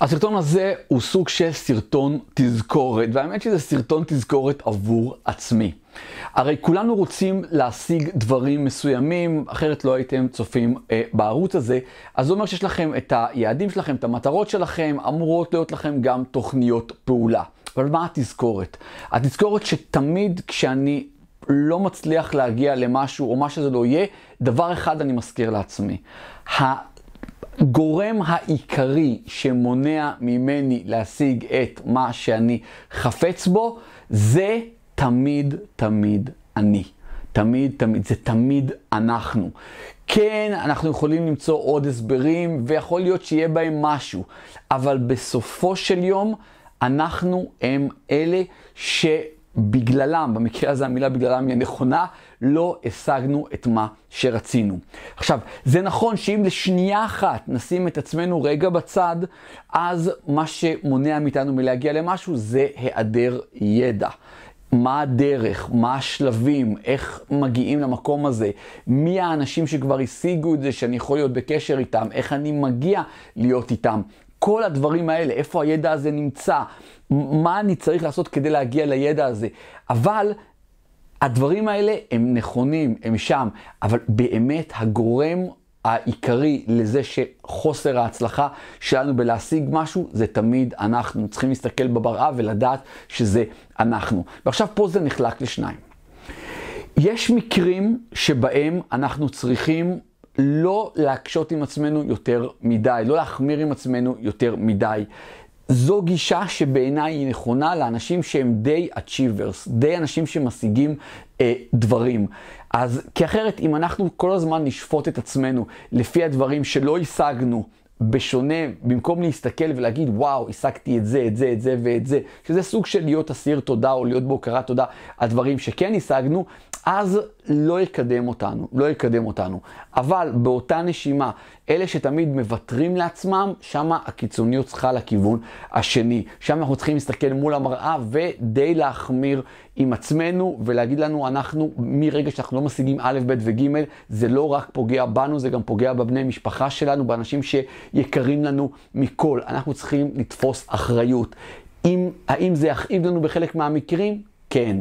הסרטון הזה הוא סוג של סרטון תזכורת, והאמת שזה סרטון תזכורת עבור עצמי. הרי כולנו רוצים להשיג דברים מסוימים, אחרת לא הייתם צופים אה, בערוץ הזה. אז זה אומר שיש לכם את היעדים שלכם, את המטרות שלכם, אמורות להיות לכם גם תוכניות פעולה. אבל מה התזכורת? התזכורת שתמיד כשאני לא מצליח להגיע למשהו, או מה שזה לא יהיה, דבר אחד אני מזכיר לעצמי. הגורם העיקרי שמונע ממני להשיג את מה שאני חפץ בו, זה תמיד תמיד אני. תמיד תמיד, זה תמיד אנחנו. כן, אנחנו יכולים למצוא עוד הסברים, ויכול להיות שיהיה בהם משהו, אבל בסופו של יום, אנחנו הם אלה ש... בגללם, במקרה הזה המילה בגללם היא נכונה, לא השגנו את מה שרצינו. עכשיו, זה נכון שאם לשנייה אחת נשים את עצמנו רגע בצד, אז מה שמונע מאיתנו מלהגיע למשהו זה היעדר ידע. מה הדרך, מה השלבים, איך מגיעים למקום הזה, מי האנשים שכבר השיגו את זה, שאני יכול להיות בקשר איתם, איך אני מגיע להיות איתם. כל הדברים האלה, איפה הידע הזה נמצא, מה אני צריך לעשות כדי להגיע לידע הזה. אבל הדברים האלה הם נכונים, הם שם, אבל באמת הגורם העיקרי לזה שחוסר ההצלחה שלנו בלהשיג משהו, זה תמיד אנחנו. צריכים להסתכל בבראה ולדעת שזה אנחנו. ועכשיו פה זה נחלק לשניים. יש מקרים שבהם אנחנו צריכים לא להקשות עם עצמנו יותר מדי, לא להחמיר עם עצמנו יותר מדי. זו גישה שבעיניי היא נכונה לאנשים שהם די achievers, די אנשים שמשיגים אה, דברים. אז כי אחרת, אם אנחנו כל הזמן נשפוט את עצמנו לפי הדברים שלא השגנו, בשונה, במקום להסתכל ולהגיד, וואו, השגתי את זה, את זה, את זה ואת זה, שזה סוג של להיות אסיר תודה או להיות בהוקרת תודה על דברים שכן השגנו, אז לא יקדם אותנו, לא יקדם אותנו. אבל באותה נשימה, אלה שתמיד מוותרים לעצמם, שם הקיצוניות צריכה לכיוון השני. שם אנחנו צריכים להסתכל מול המראה ודי להחמיר עם עצמנו ולהגיד לנו, אנחנו, מרגע שאנחנו לא משיגים א', ב' וג', זה לא רק פוגע בנו, זה גם פוגע בבני משפחה שלנו, באנשים שיקרים לנו מכל. אנחנו צריכים לתפוס אחריות. אם, האם זה יכאיב לנו בחלק מהמקרים? כן.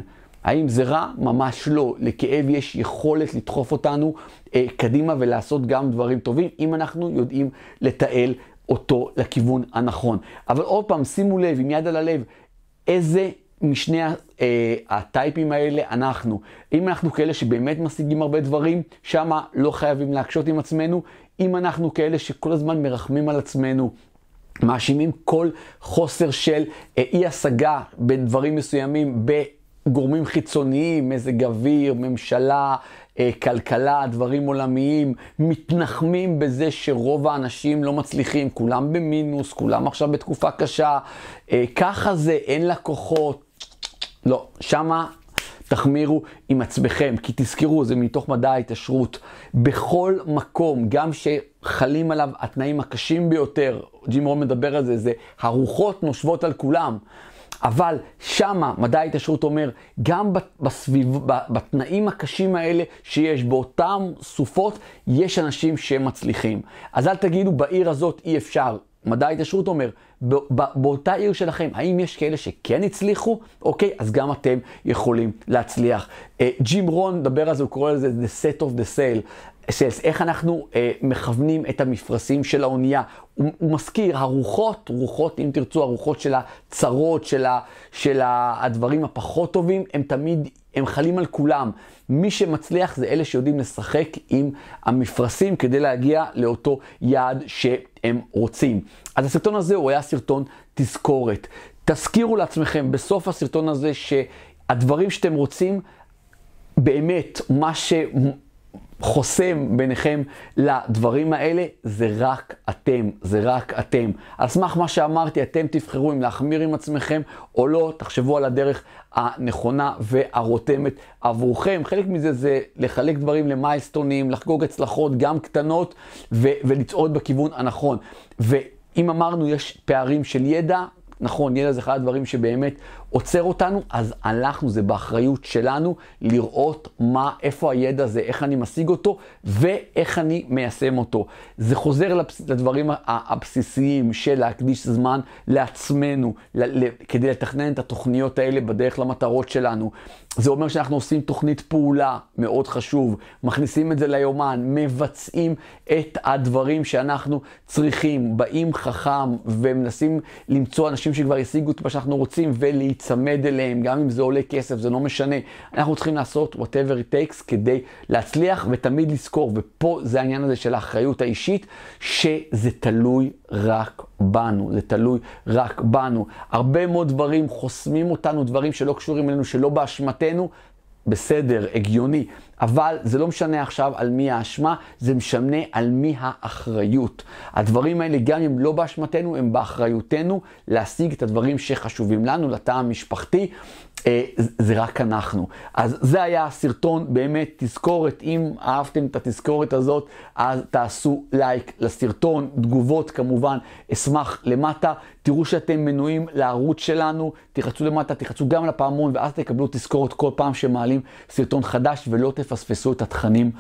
האם זה רע? ממש לא. לכאב יש יכולת לדחוף אותנו אה, קדימה ולעשות גם דברים טובים, אם אנחנו יודעים לתעל אותו לכיוון הנכון. אבל עוד פעם, שימו לב, עם יד על הלב, איזה משני אה, הטייפים האלה אנחנו. אם אנחנו כאלה שבאמת משיגים הרבה דברים, שמה לא חייבים להקשות עם עצמנו. אם אנחנו כאלה שכל הזמן מרחמים על עצמנו, מאשימים כל חוסר של אה, אי השגה בין דברים מסוימים. גורמים חיצוניים, מזג אוויר, ממשלה, אה, כלכלה, דברים עולמיים, מתנחמים בזה שרוב האנשים לא מצליחים, כולם במינוס, כולם עכשיו בתקופה קשה, אה, ככה זה, אין לקוחות. לא, שמה תחמירו עם עצמכם, כי תזכרו, זה מתוך מדע ההתעשרות. בכל מקום, גם שחלים עליו התנאים הקשים ביותר, ג'ים רון מדבר על זה, זה הרוחות נושבות על כולם. אבל שמה מדע ההתעשרות אומר, גם בסביב, בתנאים הקשים האלה שיש באותן סופות, יש אנשים שמצליחים. אז אל תגידו, בעיר הזאת אי אפשר. מדע ההתעשרות אומר, באותה עיר שלכם, האם יש כאלה שכן הצליחו? אוקיי, אז גם אתם יכולים להצליח. אה, ג'ים רון מדבר על זה, הוא קורא לזה The Set of the Sail. סלס, איך אנחנו אה, מכוונים את המפרשים של האונייה. הוא, הוא מזכיר, הרוחות, רוחות, אם תרצו, הרוחות של הצרות, של, ה, של ה, הדברים הפחות טובים, הם תמיד, הם חלים על כולם. מי שמצליח זה אלה שיודעים לשחק עם המפרשים כדי להגיע לאותו יעד שהם רוצים. אז הסרטון הזה הוא היה סרטון תזכורת. תזכירו לעצמכם בסוף הסרטון הזה שהדברים שאתם רוצים, באמת, מה ש... חוסם ביניכם לדברים האלה, זה רק אתם, זה רק אתם. על סמך מה שאמרתי, אתם תבחרו אם להחמיר עם עצמכם או לא, תחשבו על הדרך הנכונה והרותמת עבורכם. חלק מזה זה לחלק דברים למיילסטונים, לחגוג הצלחות גם קטנות ו- ולצעוד בכיוון הנכון. ואם אמרנו יש פערים של ידע, נכון, ידע זה אחד הדברים שבאמת עוצר אותנו, אז אנחנו, זה באחריות שלנו לראות מה, איפה הידע הזה, איך אני משיג אותו ואיך אני מיישם אותו. זה חוזר לבס, לדברים הבסיסיים של להקדיש זמן לעצמנו, ל, כדי לתכנן את התוכניות האלה בדרך למטרות שלנו. זה אומר שאנחנו עושים תוכנית פעולה, מאוד חשוב, מכניסים את זה ליומן, מבצעים את הדברים שאנחנו צריכים, באים חכם ומנסים למצוא אנשים שכבר השיגו את מה שאנחנו רוצים ולהיצמד אליהם, גם אם זה עולה כסף, זה לא משנה. אנחנו צריכים לעשות whatever it takes כדי להצליח ותמיד לזכור, ופה זה העניין הזה של האחריות האישית, שזה תלוי רק בנו, זה תלוי רק בנו. הרבה מאוד דברים חוסמים אותנו, דברים שלא קשורים אלינו, שלא באשמתנו. בסדר, הגיוני, אבל זה לא משנה עכשיו על מי האשמה, זה משנה על מי האחריות. הדברים האלה, גם אם לא באשמתנו, הם באחריותנו להשיג את הדברים שחשובים לנו, לתא המשפחתי, זה רק אנחנו. אז זה היה הסרטון, באמת תזכורת, אם אהבתם את התזכורת הזאת, אז תעשו לייק לסרטון, תגובות כמובן, אשמח למטה. תראו שאתם מנויים לערוץ שלנו, תחצו למטה, תחצו גם לפעמון, ואז תקבלו תזכורת כל פעם שמעלים סרטון חדש, ולא תפספסו את התכנים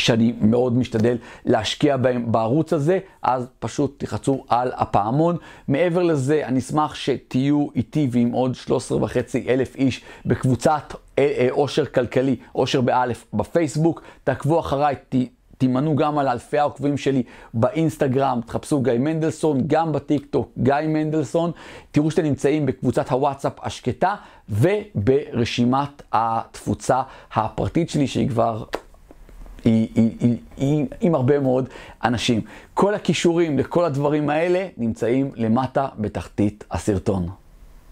שאני מאוד משתדל להשקיע בהם בערוץ הזה, אז פשוט תחצו על הפעמון. מעבר לזה, אני אשמח שתהיו איתי ועם עוד 13 וחצי אלף איש בקבוצת עושר כלכלי, עושר באלף בפייסבוק. תעקבו אחריי, ת... תימנו גם על אלפי העוקבים שלי באינסטגרם, תחפשו גיא מנדלסון, גם בטיקטוק גיא מנדלסון. תראו שאתם נמצאים בקבוצת הוואטסאפ השקטה וברשימת התפוצה הפרטית שלי שהיא כבר היא, היא, היא, היא, עם הרבה מאוד אנשים. כל הכישורים לכל הדברים האלה נמצאים למטה בתחתית הסרטון.